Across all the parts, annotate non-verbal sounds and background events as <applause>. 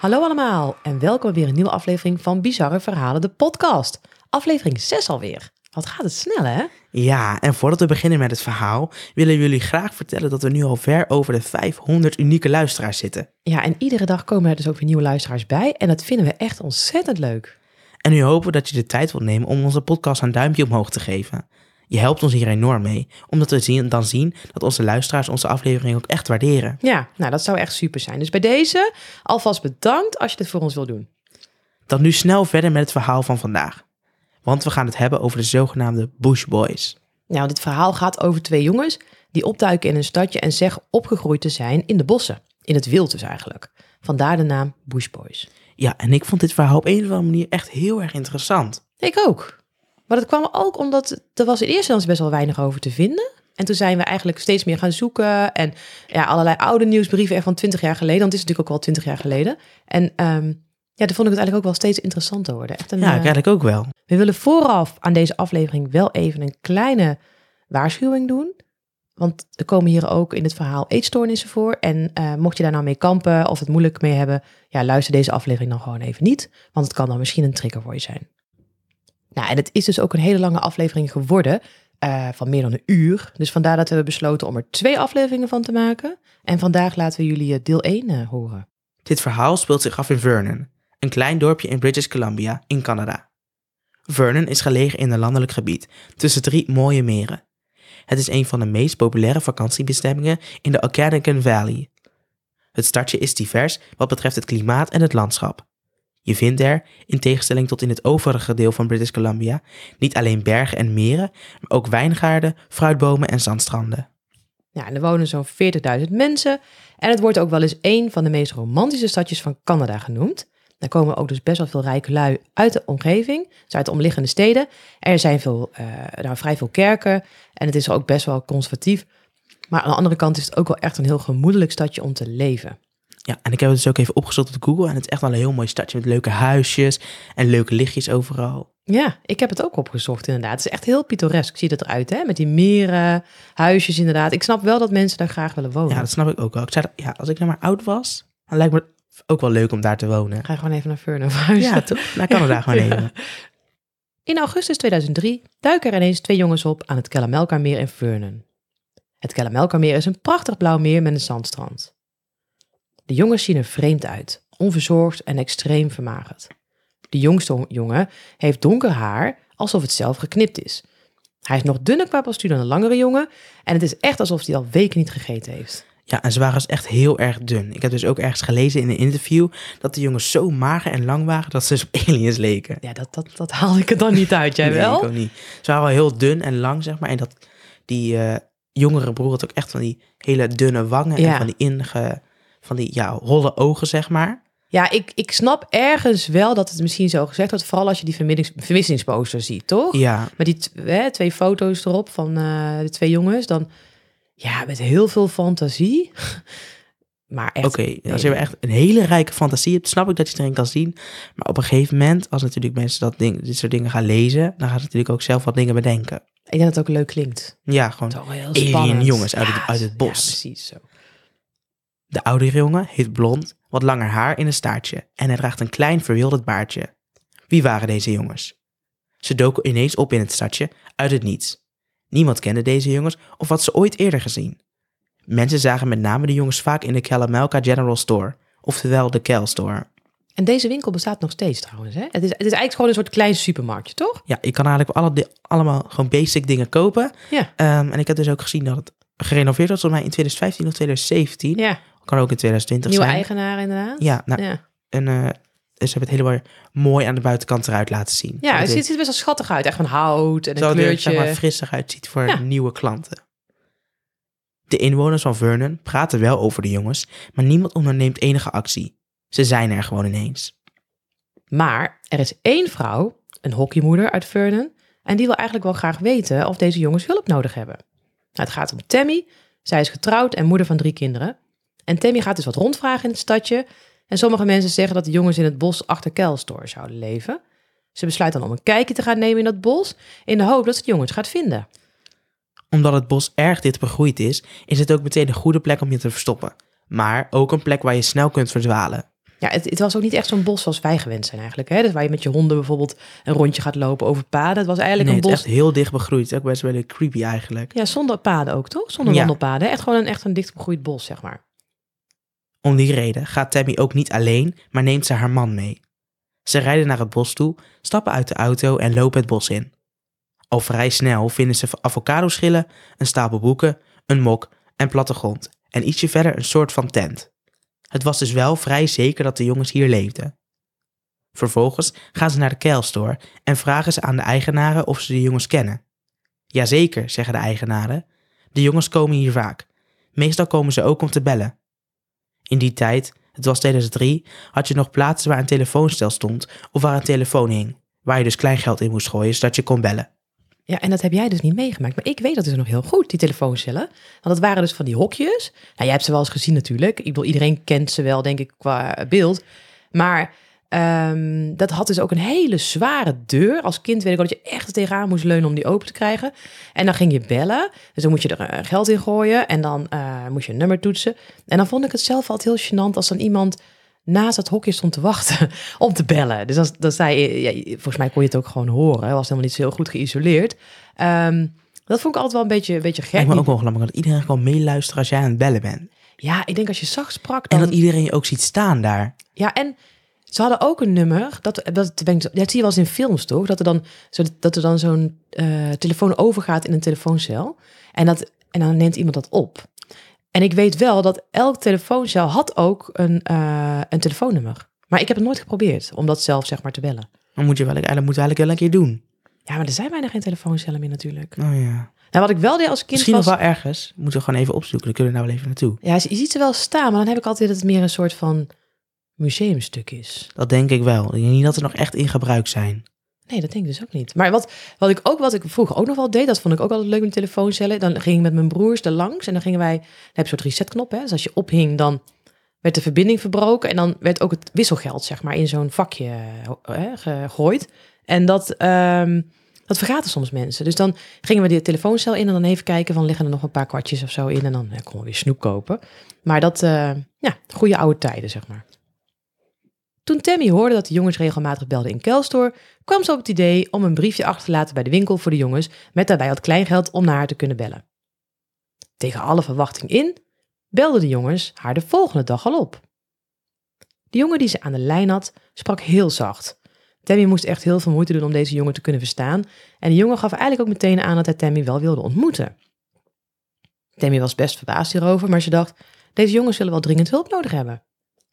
Hallo allemaal en welkom weer een nieuwe aflevering van Bizarre Verhalen, de podcast. Aflevering 6 alweer. Wat gaat het snel, hè? Ja, en voordat we beginnen met het verhaal, willen we jullie graag vertellen dat we nu al ver over de 500 unieke luisteraars zitten. Ja, en iedere dag komen er dus ook weer nieuwe luisteraars bij en dat vinden we echt ontzettend leuk. En nu hopen we dat je de tijd wilt nemen om onze podcast een duimpje omhoog te geven. Je helpt ons hier enorm mee, omdat we zien, dan zien dat onze luisteraars onze aflevering ook echt waarderen. Ja, nou dat zou echt super zijn. Dus bij deze alvast bedankt als je dit voor ons wil doen. Dan nu snel verder met het verhaal van vandaag. Want we gaan het hebben over de zogenaamde Bush Boys. Nou, dit verhaal gaat over twee jongens die opduiken in een stadje en zeggen opgegroeid te zijn in de bossen. In het wild dus eigenlijk. Vandaar de naam Bush Boys. Ja, en ik vond dit verhaal op een of andere manier echt heel erg interessant. Ik ook. Maar dat kwam ook omdat er was in eerste instantie best wel weinig over te vinden. En toen zijn we eigenlijk steeds meer gaan zoeken. En ja, allerlei oude nieuwsbrieven van 20 jaar geleden. Want het is natuurlijk ook al 20 jaar geleden. En ehm, ja, toen vond ik het eigenlijk ook wel steeds interessanter worden. Echt een, Ja, eh, eigenlijk ook wel. we willen vooraf aan deze aflevering wel even een kleine waarschuwing doen. Want er komen hier ook in het verhaal eetstoornissen voor. En eh, mocht je daar nou mee kampen of het moeilijk mee hebben, ja, luister deze aflevering dan gewoon even niet. Want het kan dan misschien een trigger voor je zijn. Nou, en het is dus ook een hele lange aflevering geworden, eh, van meer dan een uur. Dus vandaar dat we besloten om er twee afleveringen van te maken. En vandaag laten we jullie eh, deel 1 eh, horen. Dit verhaal speelt zich af in Vernon, een klein dorpje in British Columbia in Canada. Vernon is gelegen in een landelijk gebied tussen drie mooie meren. Het is een van de meest populaire vakantiebestemmingen in de Okanagan Valley. Het stadje is divers wat betreft het klimaat en het landschap. Je vindt er, in tegenstelling tot in het overige deel van British Columbia, niet alleen bergen en meren, maar ook wijngaarden, fruitbomen en zandstranden. Ja, er wonen zo'n 40.000 mensen. En het wordt ook wel eens een van de meest romantische stadjes van Canada genoemd. Daar komen ook dus best wel veel rijke lui uit de omgeving, dus uit de omliggende steden. Er zijn veel, eh, nou, vrij veel kerken en het is ook best wel conservatief. Maar aan de andere kant is het ook wel echt een heel gemoedelijk stadje om te leven. Ja, en ik heb het dus ook even opgezocht op Google en het is echt wel een heel mooi stadje met leuke huisjes en leuke lichtjes overal. Ja, ik heb het ook opgezocht inderdaad. Het is echt heel pittoresk, ziet het eruit hè, met die meren, huisjes inderdaad. Ik snap wel dat mensen daar graag willen wonen. Ja, dat snap ik ook wel. Ik zei, ja, als ik nou maar oud was, dan lijkt me het ook wel leuk om daar te wonen. Ga je gewoon even naar verhuizen. Ja, toch? Naar Canada gewoon <laughs> even. In augustus 2003 duiken er ineens twee jongens op aan het Kelamelka-meer in Vernon. Het Kelamelka-meer is een prachtig blauw meer met een zandstrand. De jongens zien er vreemd uit, onverzorgd en extreem vermagerd. De jongste jongen heeft donker haar, alsof het zelf geknipt is. Hij is nog dunner qua postuur dan de langere jongen en het is echt alsof hij al weken niet gegeten heeft. Ja, en ze waren dus echt heel erg dun. Ik heb dus ook ergens gelezen in een interview dat de jongens zo mager en lang waren dat ze dus op <laughs> aliens leken. Ja, dat, dat, dat haal ik er dan niet uit, jij Nee, wel? ik ook niet. Ze waren wel heel dun en lang, zeg maar. En dat die eh, jongere broer had ook echt van die hele dunne wangen Ja. en van die inge, van die ja, holle ogen, zeg maar. Ja, ik, ik snap ergens wel dat het misschien zo gezegd wordt. Vooral als je die vermissingsposter ziet, toch? Ja, Met die hè, twee foto's erop van eh, de twee jongens. Dan, ja, met heel veel fantasie. <laughs> Maar echt... Oké, als je echt een hele rijke fantasie hebt, snap ik dat je het erin kan zien. Maar op een gegeven moment, als natuurlijk mensen dat ding, dit soort dingen gaan lezen, dan gaan ze natuurlijk ook zelf wat dingen bedenken. Ik denk dat het ook leuk klinkt. Ja, gewoon Alien jongens uit het- uit het bos. Ja, precies zo. De oudere jongen heeft blond, wat langer haar in een staartje en hij draagt een klein verwilderd baardje. Wie waren deze jongens? Ze doken ineens op in het stadje, uit het niets. Niemand kende deze jongens of had ze ooit eerder gezien. Mensen zagen met name de jongens vaak in de Kalamelka General Store, oftewel de Kel Store. En deze winkel bestaat nog steeds trouwens. Hè? Het, is, het is eigenlijk gewoon een soort klein supermarktje, toch? Ja, je kan eigenlijk alle allemaal gewoon basic dingen kopen. Ja. Ehm, en ik heb dus ook gezien dat het gerenoveerd was, volgens mij in 2015 of 2017. Ja, Kan ook in 2020 nieuwe zijn. eigenaar inderdaad. Ja, nou, ja. En eh, ze hebben het helemaal mooi aan de buitenkant eruit laten zien. ja het ziet er best wel schattig uit. Echt van hout en een zodat het er, kleurtje. frissig uitziet voor Ja. nieuwe klanten. De inwoners van Vernon praten wel over de jongens, maar niemand onderneemt enige actie. Ze zijn er gewoon ineens. Maar er is één vrouw, een hockeymoeder uit Vernon, en die wil eigenlijk wel graag weten of deze jongens hulp nodig hebben. Nou, het gaat om Tammy. Zij is getrouwd en moeder van drie kinderen. En Tammy gaat dus wat rondvragen in het stadje. En sommige mensen zeggen dat de jongens in het bos achter Kelstor zouden leven. Ze besluit dan om een kijkje te gaan nemen in dat bos, in de hoop dat ze de jongens gaat vinden. Omdat het bos erg dicht begroeid is, is het ook meteen een goede plek om je te verstoppen. Maar ook een plek waar je snel kunt verdwalen. Ja, het, het was ook niet echt zo'n bos zoals wij gewend zijn eigenlijk. Hè? Dus waar je met je honden bijvoorbeeld een rondje gaat lopen over paden. Het was eigenlijk Nee, een het is bos. echt heel dicht begroeid. Ook best wel een creepy eigenlijk. Ja, zonder paden ook, toch? Zonder Ja. wandelpaden. Echt gewoon een, echt een dicht begroeid bos, zeg maar. Om die reden gaat Tammy ook niet alleen, maar neemt ze haar man mee. Ze rijden naar het bos toe, stappen uit de auto en lopen het bos in. Al vrij snel vinden ze avocadoschillen, een stapel boeken, een mok en plattegrond en ietsje verder een soort van tent. Het was dus wel vrij zeker dat de jongens hier leefden. Vervolgens gaan ze naar de keilstore en vragen ze aan de eigenaren of ze de jongens kennen. Jazeker, zeggen de eigenaren. De jongens komen hier vaak. Meestal komen ze ook om te bellen. In die tijd, het was 2003, had je nog plaatsen waar een telefoonstel stond of waar een telefoon hing, waar je dus kleingeld in moest gooien zodat je kon bellen. Ja, en dat heb jij dus niet meegemaakt. Maar ik weet dat dus nog heel goed, die telefooncellen. Want dat waren dus van die hokjes. Nou, jij hebt ze wel eens gezien natuurlijk. Ik bedoel, iedereen kent ze wel, denk ik, qua beeld. Maar ehm, dat had dus ook een hele zware deur. Als kind weet ik dat je echt tegenaan moest leunen om die open te krijgen. En dan ging je bellen. Dus dan moet je er eh, geld in gooien. En dan eh, moest je een nummer toetsen. En dan vond ik het zelf altijd heel gênant als dan iemand naast het hokje stond te wachten <laughs> om te bellen. Dus dan, dan zei ja, volgens mij kon je het ook gewoon horen. Het was helemaal niet zo heel goed geïsoleerd. Ehm, dat vond ik altijd wel een beetje, een beetje gek. Lijkt me ook wel grappig dat iedereen kan meeluisteren als jij aan het bellen bent. Ja, ik denk als je zacht sprak En dan... dat iedereen je ook ziet staan daar. Ja, en ze hadden ook een nummer. Dat, dat, ben ik, dat zie je wel eens in films, toch? Dat er dan, zo, dat er dan zo'n eh, telefoon overgaat in een telefooncel. En, dat, en dan neemt iemand dat op. En ik weet wel dat elk telefooncel had ook een, eh, een telefoonnummer. Maar ik heb het nooit geprobeerd om dat zelf zeg maar te bellen. Dan moet je wel, eigenlijk moet je eigenlijk wel een keer doen. Ja, maar er zijn bijna geen telefooncellen meer natuurlijk. Oh ja. Nou, wat ik wel deed als kind Misschien was... nog wel ergens. Moeten we gewoon even opzoeken. Dan kunnen we nou wel even naartoe. Ja, je ziet ze wel staan, maar dan heb ik altijd dat het meer een soort van museumstuk is. Dat denk ik wel. Ik denk niet dat ze nog echt in gebruik zijn. Nee, dat denk ik dus ook niet. Maar wat, wat ik ook, wat ik vroeger ook nog wel deed, dat vond ik ook altijd leuk met telefooncellen. Dan ging ik met mijn broers er langs en dan gingen wij, dan heb je een soort resetknop, hè. Dus als je ophing, dan werd de verbinding verbroken en dan werd ook het wisselgeld, zeg maar, in zo'n vakje eh, hè, gegooid. En dat, ehm, dat vergaten soms mensen. Dus dan gingen we die telefooncel in en dan even kijken van, liggen er nog een paar kwartjes of zo in en dan ja, konden we weer snoep kopen. Maar dat, eh, ja, goede oude tijden, zeg maar. Toen Tammy hoorde dat de jongens regelmatig belden in Kelstoor, kwam ze op het idee om een briefje achter te laten bij de winkel voor de jongens, met daarbij wat kleingeld om naar haar te kunnen bellen. Tegen alle verwachting in, belden de jongens haar de volgende dag al op. De jongen die ze aan de lijn had, sprak heel zacht. Tammy moest echt heel veel moeite doen om deze jongen te kunnen verstaan, en de jongen gaf eigenlijk ook meteen aan dat hij Tammy wel wilde ontmoeten. Tammy was best verbaasd hierover, maar ze dacht, deze jongens zullen wel dringend hulp nodig hebben.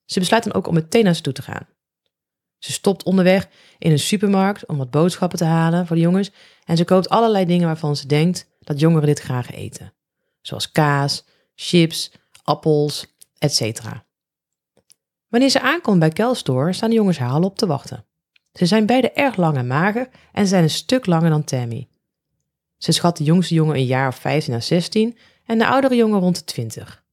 Ze besluit dan ook om meteen naar ze toe te gaan. Ze stopt onderweg in een supermarkt om wat boodschappen te halen voor de jongens en ze koopt allerlei dingen waarvan ze denkt dat jongeren dit graag eten. Zoals kaas, chips, appels, etc. Wanneer ze aankomt bij Kelstore staan de jongens haar al op te wachten. Ze zijn beide erg lang en mager en zijn een stuk langer dan Tammy. Ze schat de jongste jongen een jaar of 15 à 16 en de oudere jongen rond de 20.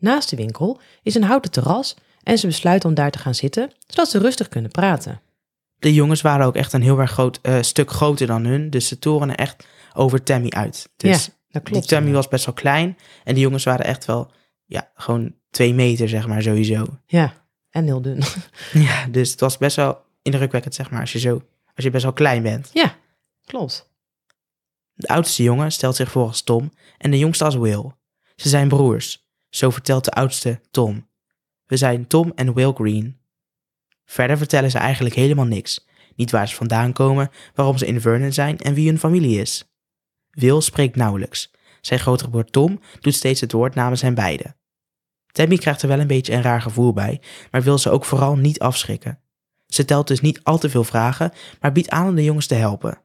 Naast de winkel is een houten terras en ze besluiten om daar te gaan zitten, zodat ze rustig kunnen praten. De jongens waren ook echt een heel erg groot eh, stuk groter dan hun. Dus ze torenen echt over Tammy uit. Dus ja, dat die klopt. Tammy was best wel klein. En die jongens waren echt wel, ja, gewoon twee meter, zeg maar, sowieso. Ja, en heel dun. <laughs> Ja, dus het was best wel indrukwekkend, zeg maar, als je zo, als je best wel klein bent. ja, klopt. De oudste jongen stelt zich voor als Tom en de jongste als Will. Ze zijn broers. Zo vertelt de oudste Tom. We zijn Tom en Will Green. Verder vertellen ze eigenlijk helemaal niks. Niet waar ze vandaan komen, waarom ze in Vernon zijn en wie hun familie is. Will spreekt nauwelijks. Zijn grotere broer Tom doet steeds het woord namens hen beiden. Tammy krijgt er wel een beetje een raar gevoel bij, maar wil ze ook vooral niet afschrikken. Ze telt dus niet al te veel vragen, maar biedt aan om de jongens te helpen.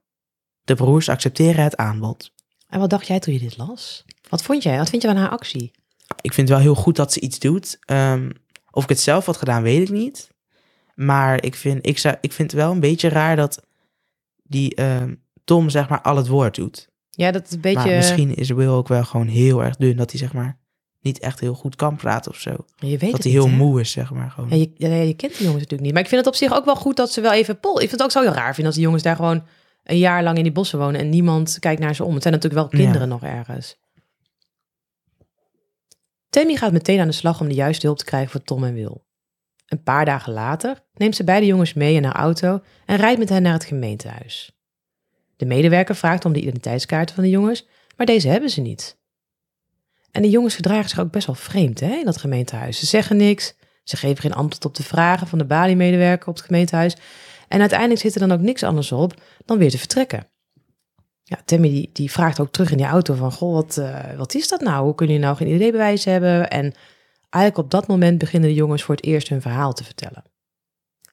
De broers accepteren het aanbod. En wat dacht jij toen je dit las? Wat vond jij? Wat vind je van haar actie? Ik vind het wel heel goed dat ze iets doet. Ehm, of ik het zelf had gedaan, weet ik niet. Maar ik vind, ik, zou, ik vind het wel een beetje raar dat die ehm, Tom zeg maar al het woord doet. Ja, dat is een beetje... Maar misschien is Will ook wel gewoon heel erg dun. Dat hij zeg maar niet echt heel goed kan praten of zo. je weet dat hij heel moe is zeg maar. Gewoon. Ja, je, ja, je kent die jongens natuurlijk niet. Maar ik vind het op zich ook wel goed dat ze wel even... Pol, ik vind het ook zo heel raar vinden als die jongens daar gewoon een jaar lang in die bossen wonen en niemand kijkt naar ze om. Het zijn natuurlijk wel Ja. kinderen nog ergens. Tammy gaat meteen aan de slag om de juiste hulp te krijgen voor Tom en Will. Een paar dagen later neemt ze beide jongens mee in haar auto en rijdt met hen naar het gemeentehuis. De medewerker vraagt om de identiteitskaarten van de jongens, maar deze hebben ze niet. En de jongens gedragen zich ook best wel vreemd hè, in dat gemeentehuis. Ze zeggen niks, ze geven geen antwoord op de vragen van de baliemedewerker op het gemeentehuis. En uiteindelijk zit er dan ook niks anders op dan weer te vertrekken. Ja, Tammy die, vraagt ook terug in die auto van, goh, wat, uh, wat is dat nou? Hoe kunnen jullie nou geen ID-bewijs hebben? En eigenlijk op dat moment beginnen de jongens voor het eerst hun verhaal te vertellen.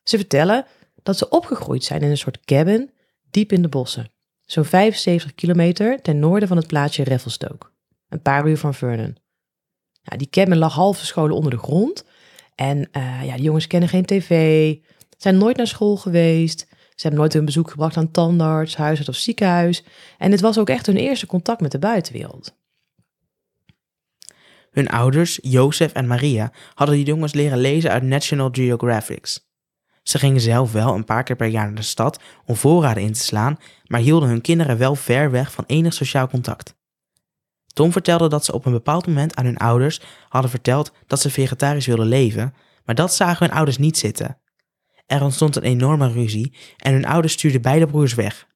Ze vertellen dat ze opgegroeid zijn in een soort cabin diep in de bossen. Zo'n 75 kilometer ten noorden van het plaatsje Revelstoke. Een paar uur van Vernon. Nou, die cabin lag half verscholen onder de grond. En uh, ja, die jongens kennen geen tv, zijn nooit naar school geweest. Ze hebben nooit hun bezoek gebracht aan tandarts, huisarts of ziekenhuis. En het was ook echt hun eerste contact met de buitenwereld. Hun ouders, Jozef en Maria, hadden die jongens leren lezen uit National Geographics. Ze gingen zelf wel een paar keer per jaar naar de stad om voorraden in te slaan, maar hielden hun kinderen wel ver weg van enig sociaal contact. Tom vertelde dat ze op een bepaald moment aan hun ouders hadden verteld dat ze vegetarisch wilden leven, maar dat zagen hun ouders niet zitten. Er ontstond een enorme ruzie en hun ouders stuurden beide broers weg.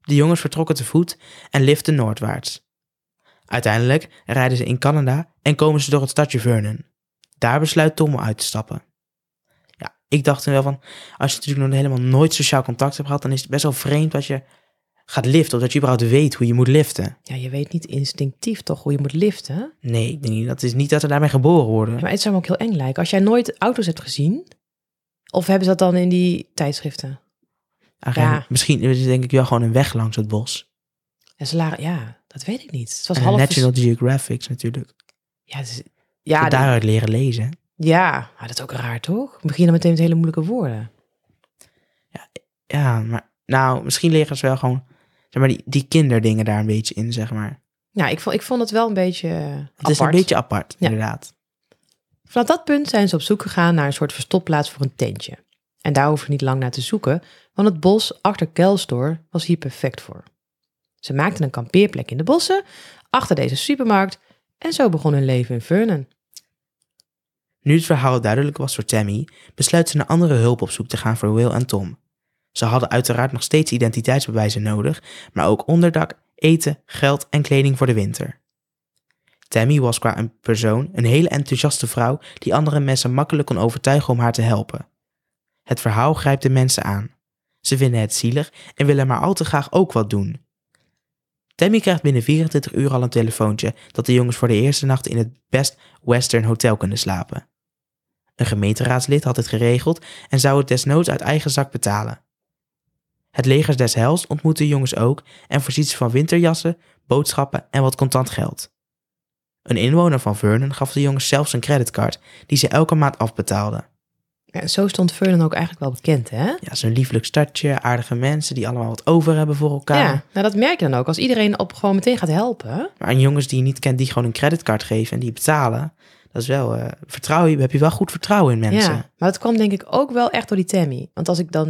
De jongens vertrokken te voet en liften noordwaarts. Uiteindelijk rijden ze in Canada en komen ze door het stadje Vernon. Daar besluit Tom om uit te stappen. Ja, ik dacht er wel van, als je natuurlijk nog helemaal nooit sociaal contact hebt gehad, dan is het best wel vreemd dat je gaat liften, of dat je überhaupt weet hoe je moet liften. Ja, je weet niet instinctief toch hoe je moet liften? Nee, ik denk niet, dat is niet dat we daarmee geboren worden. Ja, maar het zou me ook heel eng lijken. Als jij nooit auto's hebt gezien, of hebben ze dat dan in die tijdschriften? ja. Misschien is het denk ik wel gewoon een weg langs het bos. En ze lagen, ja, dat weet ik niet. Het was en half National Geographic natuurlijk. Ja, is, ja de... daaruit leren lezen. Ja, maar dat is ook raar toch? We beginnen meteen met hele moeilijke woorden. Ja, ja, maar nou, misschien leren ze wel gewoon zeg maar, die, die kinderdingen daar een beetje in, zeg maar. Ja, ik vond, ik vond het wel een beetje Het is een beetje apart, inderdaad. Vanaf dat punt zijn ze op zoek gegaan naar een soort verstopplaats voor een tentje. En daar hoeven we niet lang naar te zoeken, want het bos achter Kelstor was hier perfect voor. Ze maakten een kampeerplek in de bossen, achter deze supermarkt, en zo begon hun leven in Vernon. Nu het verhaal duidelijk was voor Tammy, besluit ze naar andere hulp op zoek te gaan voor Will en Tom. Ze hadden uiteraard nog steeds identiteitsbewijzen nodig, maar ook onderdak, eten, geld en kleding voor de winter. Tammy was qua een persoon een hele enthousiaste vrouw die andere mensen makkelijk kon overtuigen om haar te helpen. Het verhaal grijpt de mensen aan. Ze vinden het zielig en willen maar al te graag ook wat doen. Tammy krijgt binnen 24 uur al een telefoontje dat de jongens voor de eerste nacht in het Best Western Hotel kunnen slapen. Een gemeenteraadslid had het geregeld en zou het desnoods uit eigen zak betalen. Het leger des Hels ontmoet de jongens ook en voorziet ze van winterjassen, boodschappen en wat contant geld. Een inwoner van Vernon gaf de jongens zelfs een creditcard die ze elke maand afbetaalden. Ja, zo stond Vernon ook eigenlijk wel bekend, hè? Ja, zo'n lieflijk stadje, aardige mensen die allemaal wat over hebben voor elkaar. Ja, nou dat merk je dan ook. Als iedereen op gewoon meteen gaat helpen. Maar aan jongens die je niet kent, die gewoon een creditcard geven en die betalen, dat is wel, uh, vertrouwen, heb je wel goed vertrouwen in mensen. Ja, maar dat kwam denk ik ook wel echt door die Tammy. Want als ik dan...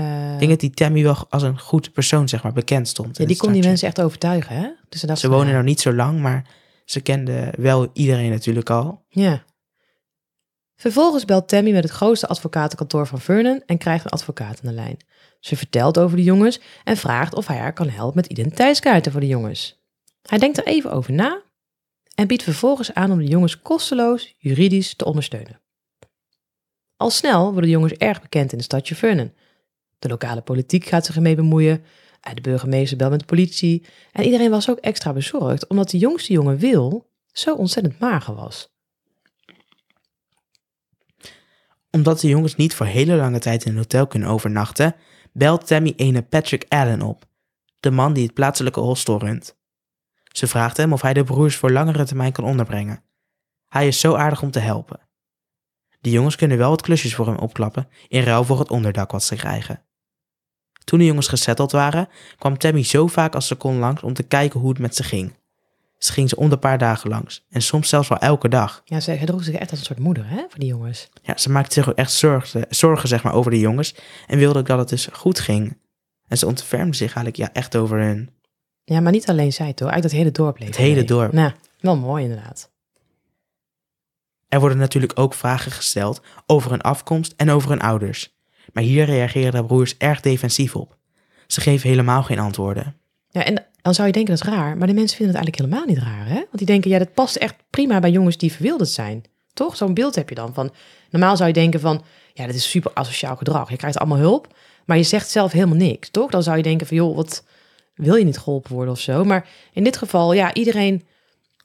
Uh... Ik denk dat die Tammy wel als een goed persoon, zeg maar, bekend stond. Ja, die kon die mensen echt overtuigen, hè? Dus ze, ze wonen nou niet zo lang, maar ze kenden wel iedereen natuurlijk al. Ja. Vervolgens belt Tammy met het grootste advocatenkantoor van Vernon en krijgt een advocaat aan de lijn. Ze vertelt over de jongens en vraagt of hij haar kan helpen met identiteitskaarten voor de jongens. Hij denkt er even over na en biedt vervolgens aan om de jongens kosteloos juridisch te ondersteunen. Al snel worden de jongens erg bekend in de stadje Vernon. De lokale politiek gaat zich ermee bemoeien, de burgemeester belt met de politie en iedereen was ook extra bezorgd omdat de jongste jongen Wil zo ontzettend mager was. Omdat de jongens niet voor hele lange tijd in een hotel kunnen overnachten, belt Tammy ene Patrick Allen op, de man die het plaatselijke hostel runt. Ze vraagt hem of hij de broers voor langere termijn kan onderbrengen. Hij is zo aardig om te helpen. De jongens kunnen wel wat klusjes voor hem opklappen in ruil voor het onderdak wat ze krijgen. Toen de jongens gesetteld waren, kwam Tammy zo vaak als ze kon langs om te kijken hoe het met ze ging. Ze ging ze om de paar dagen langs. En soms zelfs wel elke dag. Ja, ze droeg zich echt als een soort moeder hè, voor die jongens. Ja, ze maakte zich ook echt zorgen, zorgen zeg maar, over de jongens. En wilde ook dat het dus goed ging. En ze ontfermde zich eigenlijk ja, echt over hun. Ja, maar niet alleen zij toch? Eigenlijk dat hele dorp leefde. Het hele dorp. Nou, wel mooi inderdaad. Er worden natuurlijk ook vragen gesteld over hun afkomst en over hun ouders. Maar hier reageren de broers erg defensief op. Ze geven helemaal geen antwoorden. Ja, en dan zou je denken dat is raar, maar de mensen vinden het eigenlijk helemaal niet raar, hè? Want die denken, ja, dat past echt prima bij jongens die verwilderd zijn. Toch? Zo'n beeld heb je dan van. Normaal zou je denken van, ja, dat is super asociaal gedrag. Je krijgt allemaal hulp, maar je zegt zelf helemaal niks, toch? Dan zou je denken van, joh, wat wil je niet geholpen worden of zo? Maar in dit geval, ja, iedereen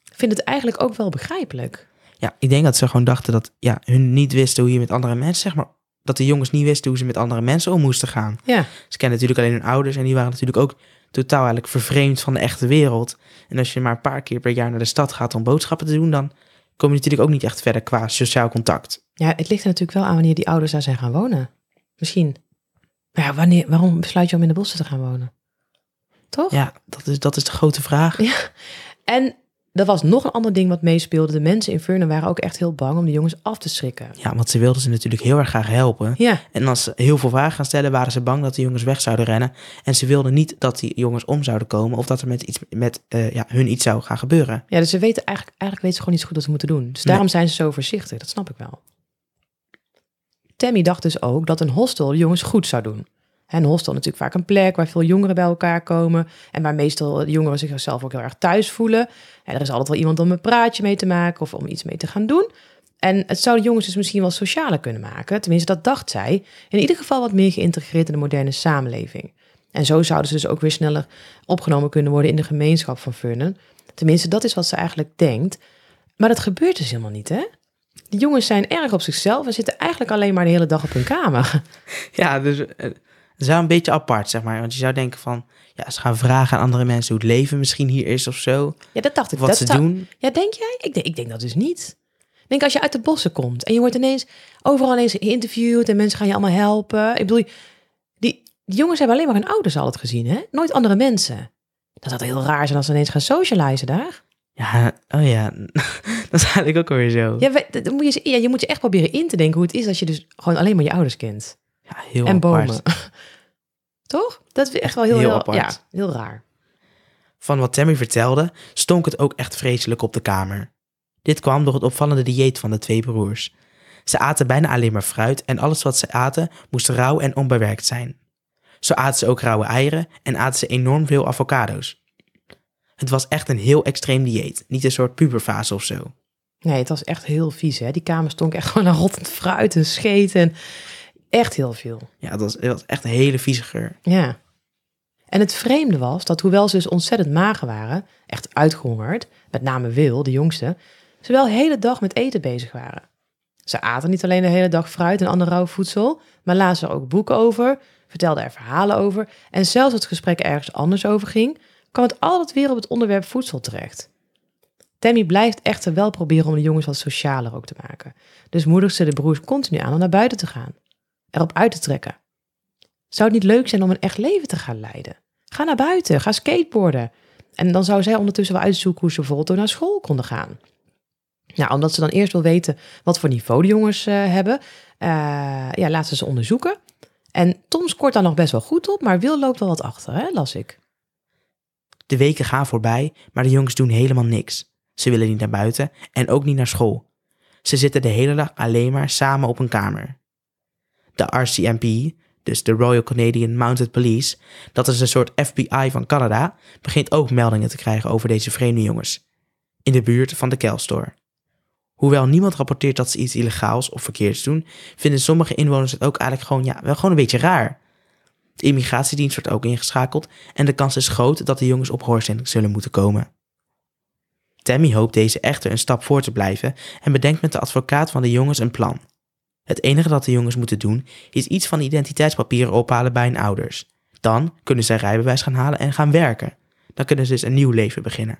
vindt het eigenlijk ook wel begrijpelijk. Ja, ik denk dat ze gewoon dachten dat ja, hun niet wisten hoe je met andere mensen, zeg maar, dat de jongens niet wisten hoe ze met andere mensen om moesten gaan. Ja, Ze kennen natuurlijk alleen hun ouders en die waren natuurlijk ook totaal eigenlijk vervreemd van de echte wereld. En als je maar een paar keer per jaar naar de stad gaat om boodschappen te doen, dan kom je natuurlijk ook niet echt verder qua sociaal contact. ja, het ligt er natuurlijk wel aan wanneer die ouders daar zijn gaan wonen. Misschien. Maar ja, wanneer, waarom besluit je om in de bossen te gaan wonen? Toch? Ja, dat is, dat is de grote vraag. Ja. En er was nog een ander ding wat meespeelde. De mensen in Vernon waren ook echt heel bang om de jongens af te schrikken. Ja, want ze wilden ze natuurlijk heel erg graag helpen. Ja, En als ze heel veel vragen gaan stellen, waren ze bang dat de jongens weg zouden rennen. En ze wilden niet dat die jongens om zouden komen of dat er met, iets, met eh, ja, hun iets zou gaan gebeuren. ja dus ze weten eigenlijk, eigenlijk weten ze gewoon niet zo goed wat ze moeten doen. Dus Nee. daarom zijn ze zo voorzichtig. Dat snap ik wel. Tammy dacht dus ook dat een hostel de jongens goed zou doen. Een hostel natuurlijk vaak een plek waar veel jongeren bij elkaar komen. En waar meestal jongeren zichzelf ook heel erg thuis voelen. En er is altijd wel iemand om een praatje mee te maken of om iets mee te gaan doen. En het zou de jongens dus misschien wel socialer kunnen maken. Tenminste, dat dacht zij. In ieder geval wat meer geïntegreerd in de moderne samenleving. En zo zouden ze dus ook weer sneller opgenomen kunnen worden in de gemeenschap van Vernon. Tenminste, dat is wat ze eigenlijk denkt. Maar dat gebeurt dus helemaal niet, hè? De jongens zijn erg op zichzelf en zitten eigenlijk alleen maar de hele dag op hun kamer. Ja, dus eh, is wel een beetje apart, zeg maar. Want je zou denken van, ja, ze gaan vragen aan andere mensen hoe het leven misschien hier is of zo. Ja, dat dacht ik. Wat dat ze zou- doen. Ja, denk jij? Ik denk, ik denk dat dus niet. Ik denk als je uit de bossen komt en je wordt ineens overal ineens geïnterviewd en mensen gaan je allemaal helpen. Ik bedoel, die, die jongens hebben alleen maar hun ouders altijd gezien, hè? Nooit andere mensen. Dat zou heel raar zijn als ze ineens gaan socializen daar. Ja, oh ja, <laughs> dat is eigenlijk ook alweer zo. Ja, we- dan moet je, ja, je moet je echt proberen in te denken hoe het is als je dus gewoon alleen maar je ouders kent. Heel en apart. bomen. <laughs> Toch? Dat is echt wel heel, Heel heel, apart. ja, heel raar. Van wat Tammy vertelde, stonk het ook echt vreselijk op de kamer. Dit kwam door het opvallende dieet van de twee broers. Ze aten bijna alleen maar fruit en alles wat ze aten moest rauw en onbewerkt zijn. Zo aten ze ook rauwe eieren en aten ze enorm veel avocado's. Het was echt een heel extreem dieet, niet een soort puberfase of zo. Nee, het was echt heel vies, hè? Die kamer stonk echt gewoon naar rottend fruit en scheet en echt heel veel. Ja, het was, was echt een hele vieze geur. Ja. En het vreemde was dat hoewel ze dus ontzettend mager waren, echt uitgehongerd, met name Wil, de jongste, ze wel de hele dag met eten bezig waren. Ze aten niet alleen de hele dag fruit en ander rauw voedsel, maar lazen er ook boeken over, vertelden er verhalen over en zelfs als het gesprek ergens anders over ging, kwam het altijd weer op het onderwerp voedsel terecht. Tammy blijft echter wel proberen om de jongens wat socialer ook te maken. Dus moedigt ze de broers continu aan om naar buiten te gaan, erop uit te trekken. Zou het niet leuk zijn om een echt leven te gaan leiden? Ga naar buiten, ga skateboarden. En dan zou zij ondertussen wel uitzoeken hoe ze bijvoorbeeld door naar school konden gaan. Nou, omdat ze dan eerst wil weten wat voor niveau de jongens eh, hebben, eh, ja, laat ze ze onderzoeken. En Tom scoort daar nog best wel goed op, maar Wil loopt wel wat achter, hè, las ik. De weken gaan voorbij, maar de jongens doen helemaal niks. Ze willen niet naar buiten en ook niet naar school. Ze zitten de hele dag alleen maar samen op een kamer. De RCMP, dus de Royal Canadian Mounted Police, dat is een soort FBI van Canada, begint ook meldingen te krijgen over deze vreemde jongens. In de buurt van de Kelstore. Hoewel niemand rapporteert dat ze iets illegaals of verkeerds doen, vinden sommige inwoners het ook eigenlijk gewoon, ja, wel gewoon een beetje raar. De immigratiedienst wordt ook ingeschakeld en de kans is groot dat de jongens op hoorzending zullen moeten komen. Tammy hoopt deze echter een stap voor te blijven en bedenkt met de advocaat van de jongens een plan. Het enige dat de jongens moeten doen is iets van de identiteitspapieren ophalen bij hun ouders. Dan kunnen zij rijbewijs gaan halen en gaan werken. Dan kunnen ze dus een nieuw leven beginnen.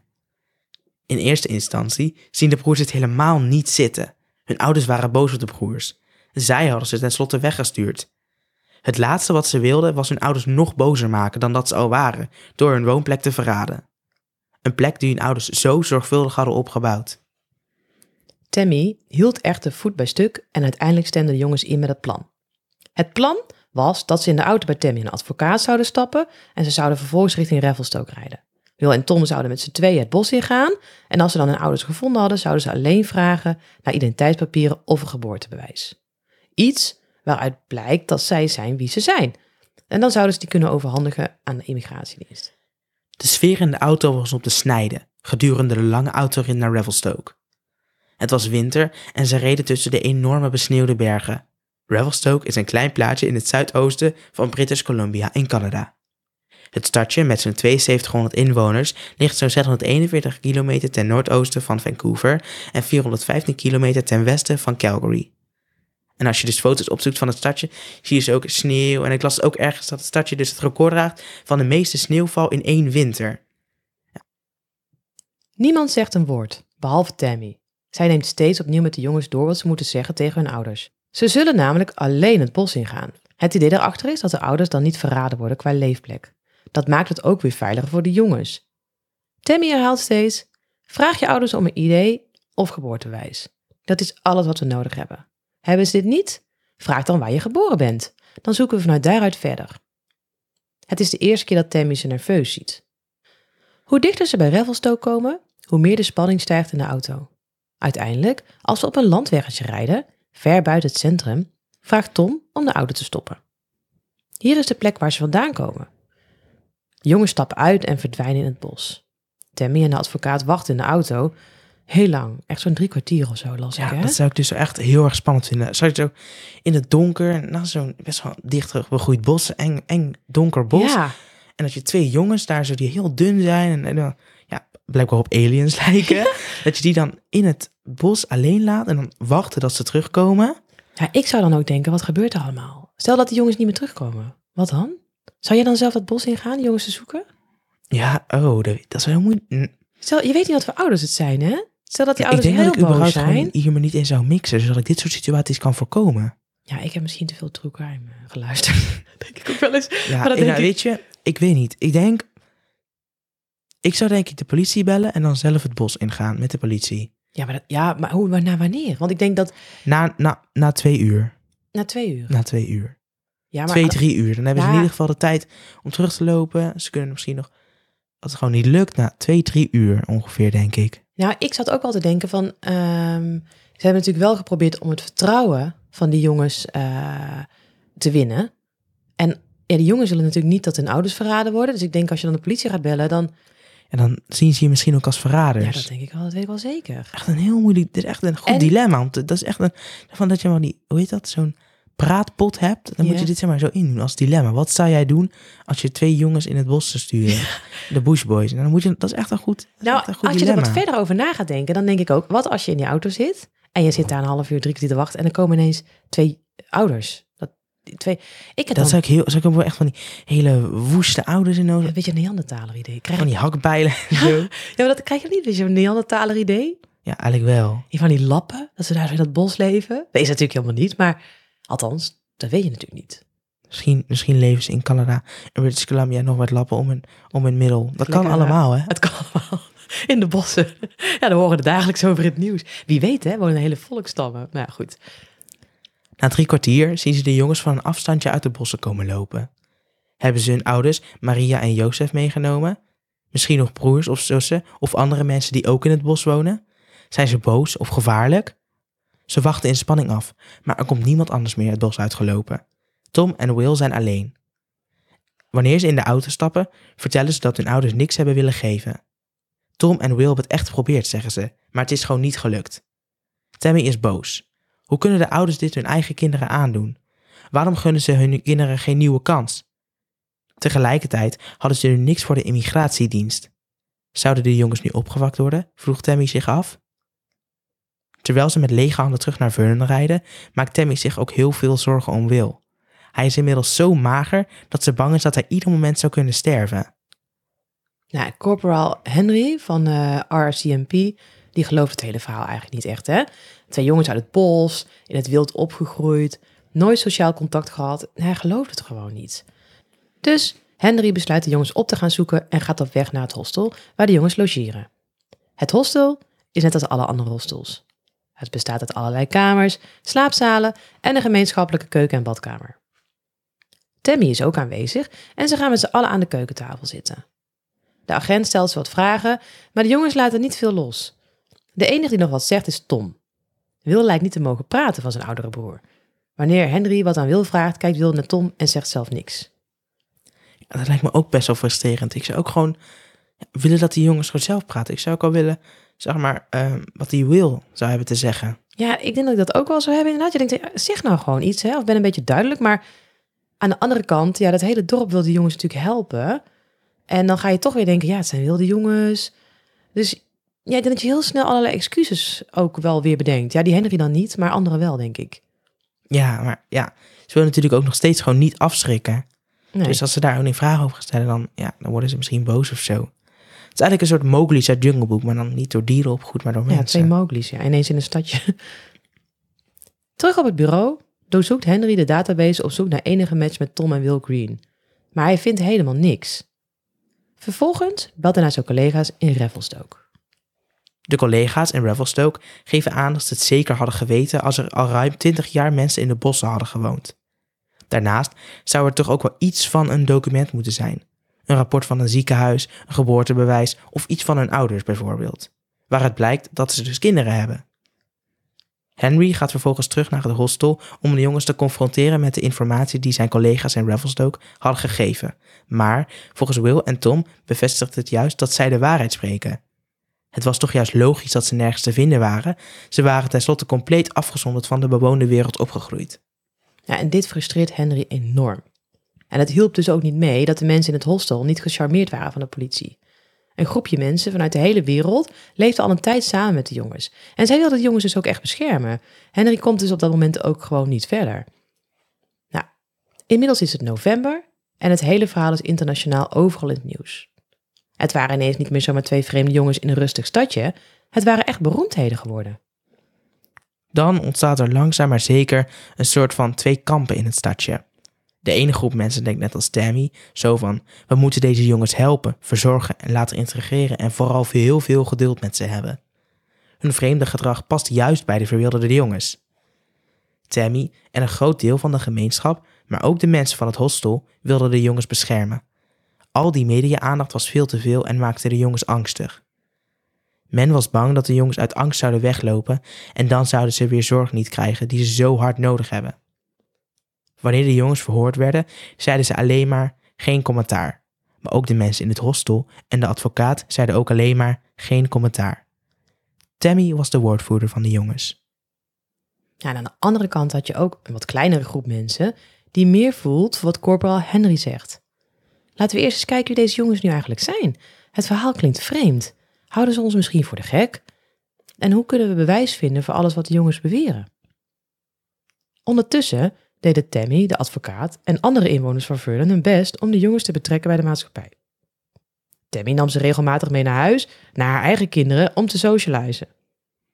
In eerste instantie zien de broers het helemaal niet zitten. Hun ouders waren boos op de broers. Zij hadden ze tenslotte weggestuurd. Het laatste wat ze wilden was hun ouders nog bozer maken dan dat ze al waren, door hun woonplek te verraden. Een plek die hun ouders zo zorgvuldig hadden opgebouwd. Tammy hield echter voet bij stuk en uiteindelijk stemden de jongens in met het plan. Het plan was dat ze in de auto bij Tammy en een advocaat zouden stappen en ze zouden vervolgens richting Revelstoke rijden. Will en Tom zouden met z'n tweeën het bos ingaan. En als ze dan hun ouders gevonden hadden, zouden ze alleen vragen naar identiteitspapieren of een geboortebewijs. Iets waaruit blijkt dat zij zijn wie ze zijn. En dan zouden ze die kunnen overhandigen aan de immigratiedienst. De sfeer in de auto was op de snijden gedurende de lange autorit naar Revelstoke. Het was winter en ze reden tussen de enorme besneeuwde bergen. Revelstoke is een klein plaatsje in het zuidoosten van British Columbia in Canada. Het stadje met zijn 7200 inwoners ligt zo'n 641 kilometer ten noordoosten van Vancouver en 415 kilometer ten westen van Calgary. En als je dus foto's opzoekt van het stadje, zie je dus ook sneeuw. En ik las ook ergens dat het stadje dus het record draagt van de meeste sneeuwval in één winter. Niemand zegt een woord, behalve Tammy. Zij neemt steeds opnieuw met de jongens door wat ze moeten zeggen tegen hun ouders. Ze zullen namelijk alleen het bos ingaan. Het idee daarachter is dat de ouders dan niet verraden worden qua leefplek. Dat maakt het ook weer veiliger voor de jongens. Tammy herhaalt steeds: vraag je ouders om een idee of geboortewijs. Dat is alles wat we nodig hebben. Hebben ze dit niet? Vraag dan waar je geboren bent. Dan zoeken we vanuit daaruit verder. Het is de eerste keer dat Tammy ze nerveus ziet. Hoe dichter ze bij Revelstoke komen, hoe meer de spanning stijgt in de auto. Uiteindelijk, als we op een landweggetje rijden, ver buiten het centrum, vraagt Tom om de auto te stoppen. Hier is de plek waar ze vandaan komen. De jongens stappen uit en verdwijnen in het bos. Tammy en de advocaat wachten in de auto. Heel lang, echt zo'n drie kwartier of zo las Ja, ik, hè? dat zou ik dus echt heel erg spannend vinden. Zou je zo in het donker, na zo'n best wel dicht begroeid bos, eng, eng donker bos. Ja, En dat je twee jongens daar zo die heel dun zijn en, en ja, blijkbaar op aliens <laughs> lijken. Dat je die dan in het bos alleen laat en dan wachten dat ze terugkomen. ja, ik zou dan ook denken, wat gebeurt er allemaal? Stel dat die jongens niet meer terugkomen. Wat dan? Zou je dan zelf dat bos ingaan, die jongens te zoeken? Ja, oh, dat, dat is wel heel moeilijk. Stel, je weet niet wat voor ouders het zijn, hè? Stel dat die ik ouders denk dat heel ik überhaupt boos zijn. gewoon hier maar niet in zou mixen, zodat ik dit soort situaties kan voorkomen. Ja, ik heb misschien te veel true crime eh, geluisterd. <laughs> denk ik ook wel eens. Ja, Maar dat denk ik- weet je, ik weet niet. Ik denk, ik zou denk ik de politie bellen en dan zelf het bos ingaan met de politie. Ja, maar, dat, ja, maar hoe, maar na wanneer? Want ik denk dat Na, na, na twee uur. na twee uur. Na twee uur. Ja, maar twee, drie uur. Dan hebben ze in ieder geval de tijd om terug te lopen. Ze kunnen misschien nog, als het gewoon niet lukt, na twee, drie uur ongeveer, denk ik. Nou, ik zat ook wel te denken van... ehm, ze hebben natuurlijk wel geprobeerd om het vertrouwen van die jongens eh, te winnen. En ja, die jongens zullen natuurlijk niet dat hun ouders verraden worden. Dus ik denk als je dan de politie gaat bellen, dan... En dan zien ze je misschien ook als verraders. Ja, dat denk ik wel, dat weet ik wel zeker. Echt een heel moeilijk, dit is echt een goed En- dilemma. Want dat is echt een, van dat je maar die, hoe heet dat, zo'n praatpot hebt. Dan moet Ja. je dit zeg maar zo indoen als dilemma. Wat zou jij doen als je twee jongens in het bos zou sturen? <laughs> De bushboys. En dan moet je, dat is echt een goed, Nou, een goed als je er wat verder over na gaat denken, dan denk ik ook... Wat als je in die auto zit en je zit daar een half uur, drie kwartier te wachten... en dan komen ineens twee ouders. Dat, twee, ik heb Dat dan zou ik heel, zou ik ook echt van die hele woeste ouders in nodig. een beetje een Neandertaler idee. Krijg Van die hakbijlen en <laughs> zo. ja, maar dat krijg je niet, weet je, een Neandertaler idee? Ja, eigenlijk wel. Die van die lappen, dat ze daar zo in dat bos leven. Dat is natuurlijk helemaal niet, maar althans, dat weet je natuurlijk niet. Misschien, misschien leven ze in Canada en British Columbia nog met lappen om hun, om hun middel. Dat kan allemaal, hè? Het kan allemaal <laughs> in de bossen. Ja, dan horen we dagelijks over het nieuws. Wie weet, hè, wonen hele volkstammen. Nou ja, goed. Na drie kwartier zien ze de jongens van een afstandje uit de bossen komen lopen. Hebben ze hun ouders, Maria en Jozef, meegenomen? Misschien nog broers of zussen of andere mensen die ook in het bos wonen? Zijn ze boos of gevaarlijk? Ze wachten in spanning af, maar er komt niemand anders meer het bos uitgelopen. Tom en Will zijn alleen. Wanneer ze in de auto stappen, vertellen ze dat hun ouders niks hebben willen geven. Tom en Will hebben het echt geprobeerd, zeggen ze, maar het is gewoon niet gelukt. Tammy is boos. Hoe kunnen de ouders dit hun eigen kinderen aandoen? Waarom gunnen ze hun kinderen geen nieuwe kans? Tegelijkertijd hadden ze nu niks voor de immigratiedienst. Zouden de jongens nu opgewakt worden? vroeg Tammy zich af. Terwijl ze met lege handen terug naar Vernon rijden, maakt Tammy zich ook heel veel zorgen om Will. Hij is inmiddels zo mager dat ze bang is dat hij ieder moment zou kunnen sterven. Nou, Corporal Henry van eh, RCMP, die gelooft het hele verhaal eigenlijk niet echt, hè? Twee jongens uit het bos, in het wild opgegroeid, nooit sociaal contact gehad. Hij gelooft het gewoon niet. Dus Henry besluit de jongens op te gaan zoeken en gaat op weg naar het hostel waar de jongens logeren. Het hostel is net als alle andere hostels. Het bestaat uit allerlei kamers, slaapzalen en een gemeenschappelijke keuken en badkamer. Tammy is ook aanwezig en ze gaan met z'n allen aan de keukentafel zitten. De agent stelt ze wat vragen, maar de jongens laten niet veel los. De enige die nog wat zegt is Tom. Wil lijkt niet te mogen praten van zijn oudere broer. Wanneer Henry wat aan Wil vraagt, kijkt Wil naar Tom en zegt zelf niks. Ja, dat lijkt me ook best wel frustrerend. Ik zou ook gewoon ja, willen dat die jongens gewoon zelf praten. Ik zou ook wel willen, zeg maar, ehm, wat die Will zou hebben te zeggen. Ja, ik denk dat ik dat ook wel zou hebben. Inderdaad, je denkt, zeg nou gewoon iets, hè? of ben een beetje duidelijk. Maar aan de andere kant, ja, dat hele dorp wil die jongens natuurlijk helpen. En dan ga je toch weer denken, ja, het zijn wilde jongens. Dus ja, ik denk dat je heel snel allerlei excuses ook wel weer bedenkt. Ja, die Henry dan niet, maar anderen wel, denk ik. Ja, maar ja, ze willen natuurlijk ook nog steeds gewoon niet afschrikken. Nee. Dus als ze daar ook een vraag over gaan stellen, dan, ja, dan worden ze misschien boos of zo. Het is eigenlijk een soort Mowgli's uit Jungle Book, maar dan niet door dieren opgegroeid, maar door ja, mensen. twee Mowgli's, ja, ineens in een stadje. <laughs> Terug op het bureau doorzoekt Henry de database op zoek naar enige match met Tom en Will Green. Maar hij vindt helemaal niks. Vervolgens belt hij naar zijn collega's in Revelstoke. De collega's in Revelstoke geven aan dat ze het zeker hadden geweten als er al ruim 20 jaar mensen in de bossen hadden gewoond. Daarnaast zou er toch ook wel iets van een document moeten zijn. Een rapport van een ziekenhuis, een geboortebewijs of iets van hun ouders bijvoorbeeld. Waaruit blijkt dat ze dus kinderen hebben. Henry gaat vervolgens terug naar het hostel om de jongens te confronteren met de informatie die zijn collega's in Revelstoke hadden gegeven. Maar volgens Will en Tom bevestigt het juist dat zij de waarheid spreken. Het was toch juist logisch dat ze nergens te vinden waren. Ze waren tenslotte compleet afgezonderd van de bewoonde wereld opgegroeid. Ja, en dit frustreert Henry enorm. En het hielp dus ook niet mee dat de mensen in het hostel niet gecharmeerd waren van de politie. Een groepje mensen vanuit de hele wereld leefde al een tijd samen met de jongens. En zij wilden de jongens dus ook echt beschermen. Henry komt dus op dat moment ook gewoon niet verder. Nou, inmiddels is het november en het hele verhaal is internationaal overal in het nieuws. Het waren ineens niet meer zomaar twee vreemde jongens in een rustig stadje. Het waren echt beroemdheden geworden. Dan ontstaat er langzaam maar zeker een soort van twee kampen in het stadje. De ene groep mensen denkt net als Tammy, zo van, we moeten deze jongens helpen, verzorgen en laten integreren en vooral heel veel geduld met ze hebben. Hun vreemde gedrag past juist bij de verwilderde jongens. Tammy en een groot deel van de gemeenschap, maar ook de mensen van het hostel, wilden de jongens beschermen. Al die media-aandacht was veel te veel en maakte de jongens angstig. Men was bang dat de jongens uit angst zouden weglopen en dan zouden ze weer zorg niet krijgen die ze zo hard nodig hebben. Wanneer de jongens verhoord werden, zeiden ze alleen maar geen commentaar. Maar ook de mensen in het hostel en de advocaat zeiden ook alleen maar geen commentaar. Tammy was de woordvoerder van de jongens. Ja, aan de andere kant had je ook een wat kleinere groep mensen die meer voelt wat corporaal Henry zegt. Laten we eerst eens kijken wie deze jongens nu eigenlijk zijn. Het verhaal klinkt vreemd. Houden ze ons misschien voor de gek? En hoe kunnen we bewijs vinden voor alles wat de jongens beweren? Ondertussen deden Tammy, de advocaat, en andere inwoners van Vernon hun best om de jongens te betrekken bij de maatschappij. Tammy nam ze regelmatig mee naar huis, naar haar eigen kinderen, om te socializen.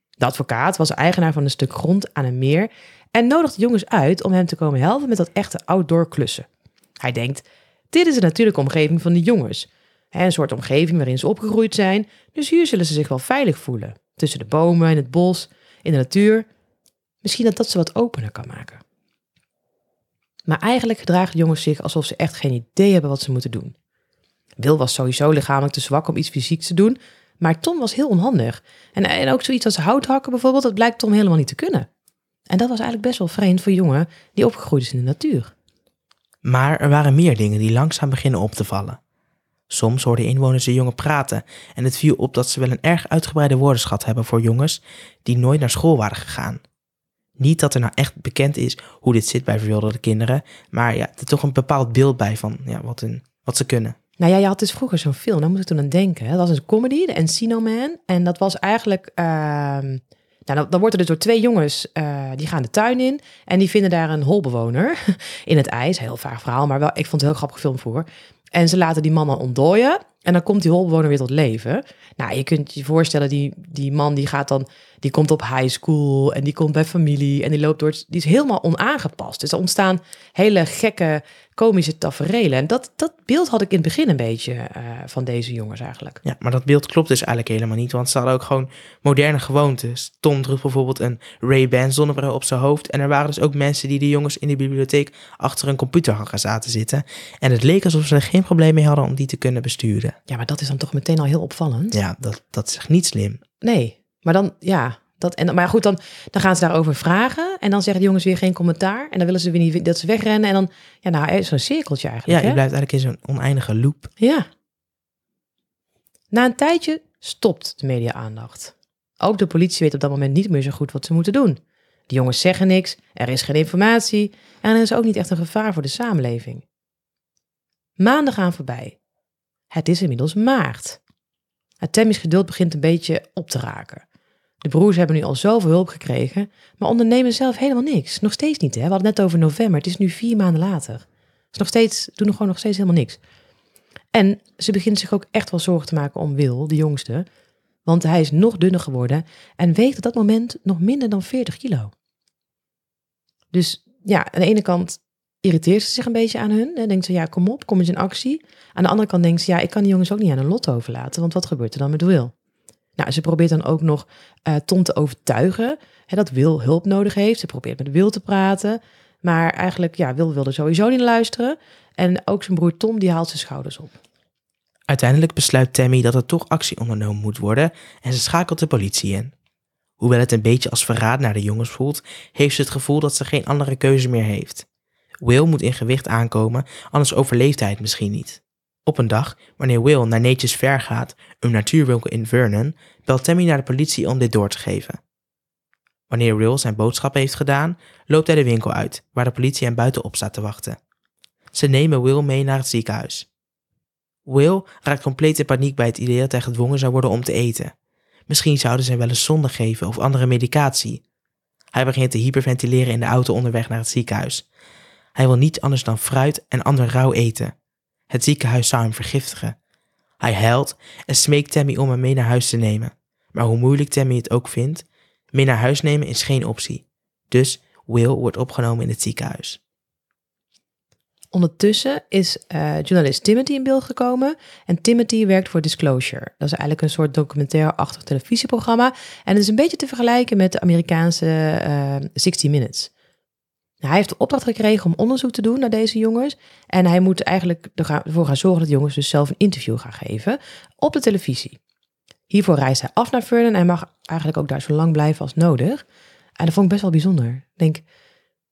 De advocaat was eigenaar van een stuk grond aan een meer en nodigde jongens uit om hem te komen helpen met dat echte outdoor klussen. Hij denkt, dit is de natuurlijke omgeving van de jongens. Een soort omgeving waarin ze opgegroeid zijn, dus hier zullen ze zich wel veilig voelen. Tussen de bomen, in het bos, in de natuur. Misschien dat dat ze wat opener kan maken. Maar eigenlijk gedragen jongens zich alsof ze echt geen idee hebben wat ze moeten doen. Wil was sowieso lichamelijk te zwak om iets fysieks te doen, maar Tom was heel onhandig. En, en ook zoiets als hout hakken bijvoorbeeld, dat blijkt Tom helemaal niet te kunnen. En dat was eigenlijk best wel vreemd voor jongen die opgegroeid is in de natuur. Maar er waren meer dingen die langzaam beginnen op te vallen. Soms hoorden inwoners de jongen praten en het viel op dat ze wel een erg uitgebreide woordenschat hebben voor jongens die nooit naar school waren gegaan. Niet dat er nou echt bekend is hoe dit zit bij verwilderde kinderen, maar ja, er toch een bepaald beeld bij van ja, wat, hun, wat ze kunnen. Nou ja, je had dus vroeger zo'n film, daar moet ik toen aan denken. Dat was een comedy, de Encino Man. En dat was eigenlijk... ehm, nou, dan, wordt er dus door twee jongens, eh, die gaan de tuin in... en die vinden daar een holbewoner <laughs> in het ijs. Heel vaag verhaal, maar wel, ik vond het heel grappig film voor. En ze laten die man dan ontdooien... en dan komt die holbewoner weer tot leven. Nou, je kunt je voorstellen, die, die man die gaat dan... die komt op high school en die komt bij familie... en die loopt door... die is helemaal onaangepast. Dus er ontstaan hele gekke komische taferelen. En dat, dat beeld had ik in het begin een beetje eh, van deze jongens eigenlijk. Ja, maar dat beeld klopt dus eigenlijk helemaal niet, want ze hadden ook gewoon moderne gewoontes. Tom droeg bijvoorbeeld een Ray-Ban zonnebril op zijn hoofd en er waren dus ook mensen die de jongens in de bibliotheek achter een computer hadden zaten zitten. En het leek alsof ze er geen probleem mee hadden om die te kunnen besturen. Ja, maar dat is dan toch meteen al heel opvallend? Ja, dat, dat is echt niet slim. Nee, maar dan, ja, dat, en, maar goed, dan, dan gaan ze daarover vragen. En dan zeggen de jongens weer geen commentaar. En dan willen ze weer niet dat ze wegrennen. En dan, ja, nou, zo'n cirkeltje eigenlijk. Ja, je hè? blijft eigenlijk in zo'n oneindige loop. Ja. Na een tijdje stopt de media-aandacht. Ook de politie weet op dat moment niet meer zo goed wat ze moeten doen. De jongens zeggen niks, er is geen informatie en er is ook niet echt een gevaar voor de samenleving. Maanden gaan voorbij. Het is inmiddels maart. Het geduld begint een beetje op te raken. De broers hebben nu al zoveel hulp gekregen, maar ondernemen zelf helemaal niks. Nog steeds niet, hè? We hadden het net over november. Het is nu vier maanden later. Is nog steeds, doen nog gewoon nog steeds helemaal niks. En ze begint zich ook echt wel zorgen te maken om Will, de jongste. Want hij is nog dunner geworden en weegt op dat moment nog minder dan 40 kilo. Dus ja, aan de ene kant irriteert ze zich een beetje aan hun. En denkt ze, ja, kom op, kom eens in actie. Aan de andere kant denkt ze, ja, ik kan die jongens ook niet aan een lot overlaten. Want wat gebeurt er dan met Will? Nou, ze probeert dan ook nog uh, Tom te overtuigen hè, dat Will hulp nodig heeft. Ze probeert met Will te praten. Maar eigenlijk, ja, Will wilde sowieso niet luisteren. En ook zijn broer Tom, die haalt zijn schouders op. Uiteindelijk besluit Tammy dat er toch actie ondernomen moet worden en ze schakelt de politie in. Hoewel het een beetje als verraad naar de jongens voelt, heeft ze het gevoel dat ze geen andere keuze meer heeft. Will moet in gewicht aankomen, anders overleeft hij het misschien niet. Op een dag, wanneer Will naar Nature's Fair gaat, een natuurwinkel in Vernon, belt Tammy naar de politie om dit door te geven. Wanneer Will zijn boodschap heeft gedaan, loopt hij de winkel uit, waar de politie hem buitenop staat te wachten. Ze nemen Will mee naar het ziekenhuis. Will raakt compleet in paniek bij het idee dat hij gedwongen zou worden om te eten. Misschien zouden ze wel eens zonde geven of andere medicatie. Hij begint te hyperventileren in de auto onderweg naar het ziekenhuis. Hij wil niet anders dan fruit en ander rauw eten. Het ziekenhuis zou hem vergiftigen. Hij huilt en smeekt Tammy om hem mee naar huis te nemen. Maar hoe moeilijk Tammy het ook vindt, mee naar huis nemen is geen optie. Dus Will wordt opgenomen in het ziekenhuis. Ondertussen is uh, journalist Timothy in beeld gekomen. En Timothy werkt voor Disclosure. Dat is eigenlijk een soort documentaire-achtig televisieprogramma. En het is een beetje te vergelijken met de Amerikaanse uh, 60 Minutes. Hij heeft de opdracht gekregen om onderzoek te doen naar deze jongens. En hij moet eigenlijk ervoor gaan zorgen dat de jongens dus zelf een interview gaan geven op de televisie. Hiervoor reist hij af naar Vernon en mag eigenlijk ook daar zo lang blijven als nodig. En dat vond ik best wel bijzonder. Ik denk,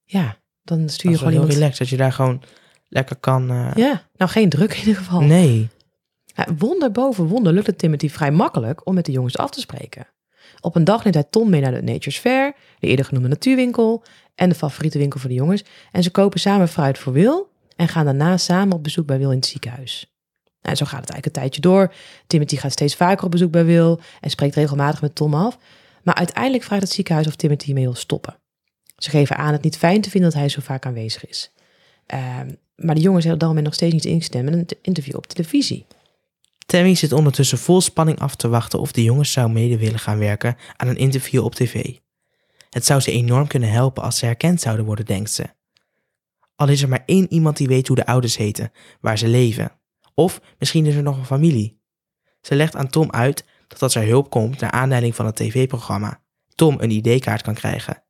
ja, dan stuur je gewoon iemand... heel relaxed, dat je daar gewoon lekker kan... Uh... Ja, nou geen druk in ieder geval. Nee. Ja, wonder boven wonder lukt het Timothy vrij makkelijk om met de jongens af te spreken. Op een dag neemt hij Tom mee naar de Nature's Fair, de eerder genoemde natuurwinkel en de favoriete winkel voor de jongens. En ze kopen samen fruit voor Will en gaan daarna samen op bezoek bij Will in het ziekenhuis. En zo gaat het eigenlijk een tijdje door. Timothy gaat steeds vaker op bezoek bij Will en spreekt regelmatig met Tom af. Maar uiteindelijk vraagt het ziekenhuis of Timothy mee wil stoppen. Ze geven aan het niet fijn te vinden dat hij zo vaak aanwezig is. Uh, maar de jongens hebben op dat moment nog steeds niet ingestemd met een interview op televisie. Tammy zit ondertussen vol spanning af te wachten of de jongens zou mede willen gaan werken aan een interview op tv. Het zou ze enorm kunnen helpen als ze herkend zouden worden, denkt ze. Al is er maar één iemand die weet hoe de ouders heten, waar ze leven. Of misschien is er nog een familie. Ze legt aan Tom uit dat als er hulp komt naar aanleiding van het tv-programma, Tom een ID-kaart kan krijgen.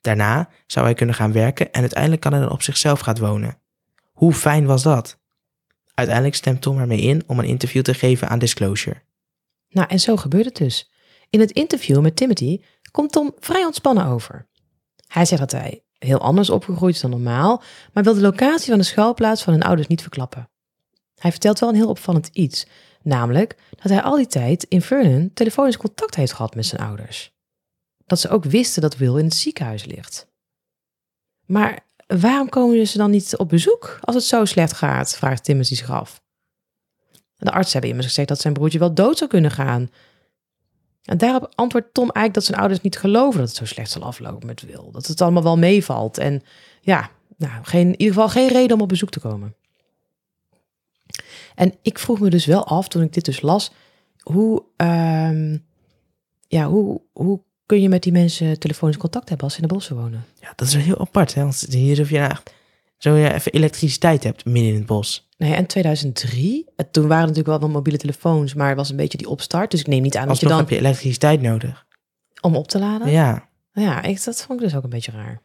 Daarna zou hij kunnen gaan werken en uiteindelijk kan hij dan op zichzelf gaan wonen. Hoe fijn was dat? Uiteindelijk stemt Tom ermee in om een interview te geven aan Disclosure. Nou, en zo gebeurt het dus. In het interview met Timothy komt Tom vrij ontspannen over. Hij zegt dat hij heel anders opgegroeid is dan normaal, maar wil de locatie van de schuilplaats van hun ouders niet verklappen. Hij vertelt wel een heel opvallend iets, namelijk dat hij al die tijd in Vernon telefonisch contact heeft gehad met zijn ouders. Dat ze ook wisten dat Will in het ziekenhuis ligt. Maar waarom komen ze dan niet op bezoek als het zo slecht gaat? vraagt Timothy zich af. De arts hebben immers gezegd dat zijn broertje wel dood zou kunnen gaan. En daarop antwoordt Tom eigenlijk dat zijn ouders niet geloven dat het zo slecht zal aflopen met Will. Dat het allemaal wel meevalt. En ja, nou, geen, in ieder geval geen reden om op bezoek te komen. En ik vroeg me dus wel af, toen ik dit dus las, hoe, um, ja, hoe, hoe kun je met die mensen telefonisch contact hebben als ze in de bossen wonen? Ja, dat is wel heel apart. Hè? Want hier je nou Zo je even elektriciteit hebt midden in het bos. Nee, en 2003, eh, toen waren natuurlijk wel wel mobiele telefoons, maar het was een beetje die opstart. Dus ik neem niet aan dat je dan, heb je elektriciteit nodig. om op te laden. Ja. Ja, ik, dat vond ik dus ook een beetje raar.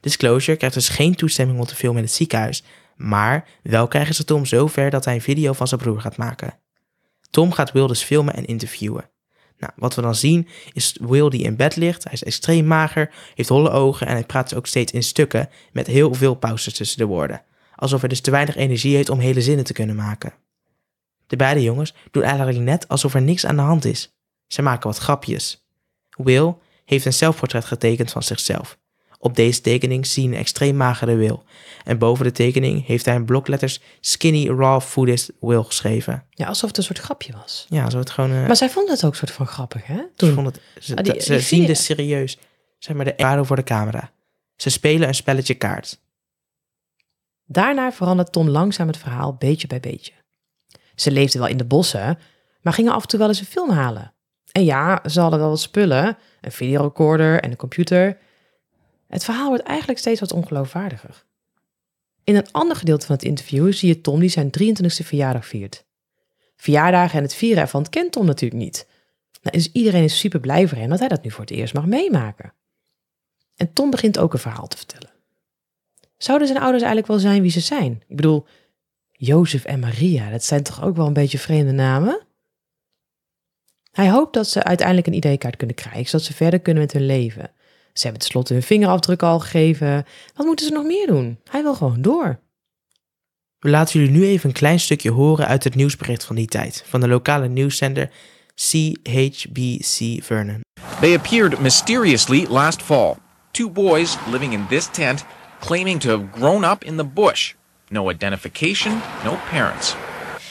Disclosure krijgt dus geen toestemming om te filmen in het ziekenhuis. Maar wel krijgen ze Tom zover dat hij een video van zijn broer gaat maken. Tom gaat Will dus filmen en interviewen. Nou, wat we dan zien is Will die in bed ligt. Hij is extreem mager, heeft holle ogen en hij praat dus ook steeds in stukken met heel veel pauzes tussen de woorden. Alsof hij dus te weinig energie heeft om hele zinnen te kunnen maken. De beide jongens doen eigenlijk net alsof er niks aan de hand is. Ze maken wat grapjes. Will heeft een zelfportret getekend van zichzelf. Op deze tekening zie je een extreem magere Will. En boven de tekening heeft hij in blokletters Skinny Raw Foodist Will geschreven. Ja, alsof het een soort grapje was. Ja, zo het gewoon... eh, Maar zij vonden het ook soort van grappig, hè? ze Toen. vonden het, ze, Ah, die- dat- ze die zien video- dus serieus, zeg maar, de ervaring voor de camera. Ze spelen een spelletje kaart. Daarna verandert Tom langzaam het verhaal beetje bij beetje. Ze leefden wel in de bossen, maar gingen af en toe wel eens een film halen. En ja, ze hadden wel wat spullen, een videorecorder en een computer. Het verhaal wordt eigenlijk steeds wat ongeloofwaardiger. In een ander gedeelte van het interview zie je Tom die zijn 23e verjaardag viert. Verjaardagen en het vieren ervan kent Tom natuurlijk niet. Nou, dus iedereen is super blij voor hem dat hij dat nu voor het eerst mag meemaken. En Tom begint ook een verhaal te vertellen. Zouden zijn ouders eigenlijk wel zijn wie ze zijn? Ik bedoel, Jozef en Maria, dat zijn toch ook wel een beetje vreemde namen? Hij hoopt dat ze uiteindelijk een ID-kaart kunnen krijgen, zodat ze verder kunnen met hun leven. Ze hebben tenslotte hun vingerafdruk al gegeven. Wat moeten ze nog meer doen? Hij wil gewoon door. We laten jullie nu even een klein stukje horen uit het nieuwsbericht van die tijd, van de lokale nieuwszender CHBC Vernon. They appeared mysteriously last fall. Two boys living in this tent claiming to have grown up in the bush. No identification, no parents.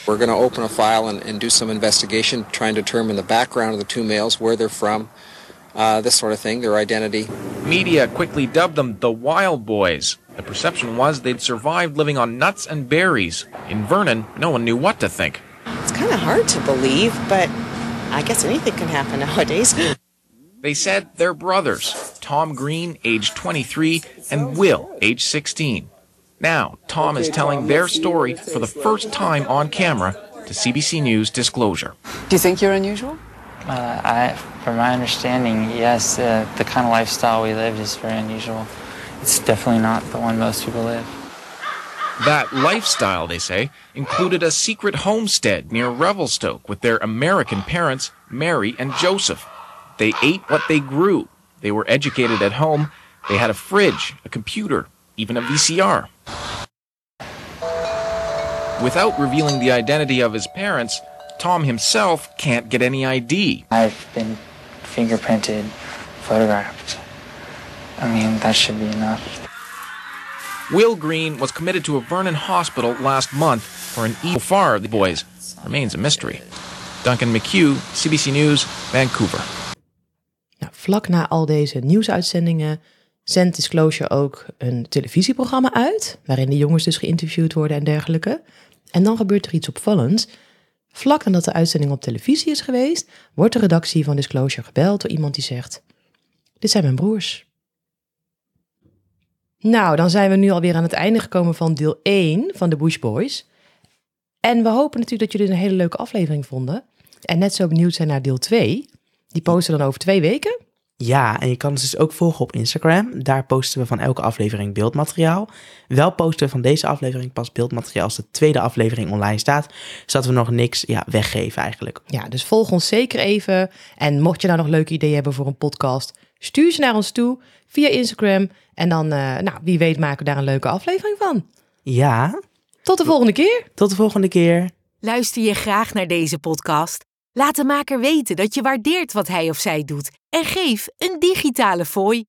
We're going to open a file and, and do some investigation, try and determine the background of the two males, where they're from, uh, this sort of thing, their identity. Media quickly dubbed them the Wild Boys. The perception was they'd survived living on nuts and berries. In Vernon, no one knew what to think. It's kind of hard to believe, but I guess anything can happen <laughs> nowadays. They said they're brothers Tom Green, age 23, and Will, age 16. Now, Tom is telling their story for the first time on camera to CBC News Disclosure. Do you think you're unusual? Uh, I, from my understanding, yes, uh, the kind of lifestyle we live is very unusual. It's definitely not the one most people live. That lifestyle, they say, included a secret homestead near Revelstoke with their American parents, Mary and Joseph. They ate what they grew. They were educated at home. They had a fridge, a computer, even a VCR. Without revealing the identity of his parents, Tom himself can't get any ID. I've been fingerprinted, photographed. I mean, that should be enough. Will Green was committed to a Vernon hospital last month for an E. So far, the boys remains a mystery. Duncan McHugh, CBC News, Vancouver. Nou, vlak na al deze nieuwsuitzendingen zendt Disclosure ook een televisieprogramma uit, waarin de jongens dus geïnterviewd worden en dergelijke. En dan gebeurt er iets opvallends. Vlak nadat de uitzending op televisie is geweest, wordt de redactie van Disclosure gebeld door iemand die zegt: Dit zijn mijn broers. Nou, dan zijn we nu alweer aan het einde gekomen van deel 1 van de Bush Boys. En we hopen natuurlijk dat jullie een hele leuke aflevering vonden. En net zo benieuwd zijn naar deel 2. Die posten dan over twee weken. Ja, en je kan ons dus ook volgen op Instagram. Daar posten we van elke aflevering beeldmateriaal. Wel posten we van deze aflevering pas beeldmateriaal als de tweede aflevering online staat. Zodat we nog niks ja, weggeven eigenlijk. Ja, dus volg ons zeker even. En mocht je nou nog leuke ideeën hebben voor een podcast, stuur ze naar ons toe via Instagram. En dan, eh, nou, wie weet, maken we daar een leuke aflevering van. Ja, Tot de volgende keer. tot de volgende keer. Luister je graag naar deze podcast? Laat de maker weten dat je waardeert wat hij of zij doet en geef een digitale fooi.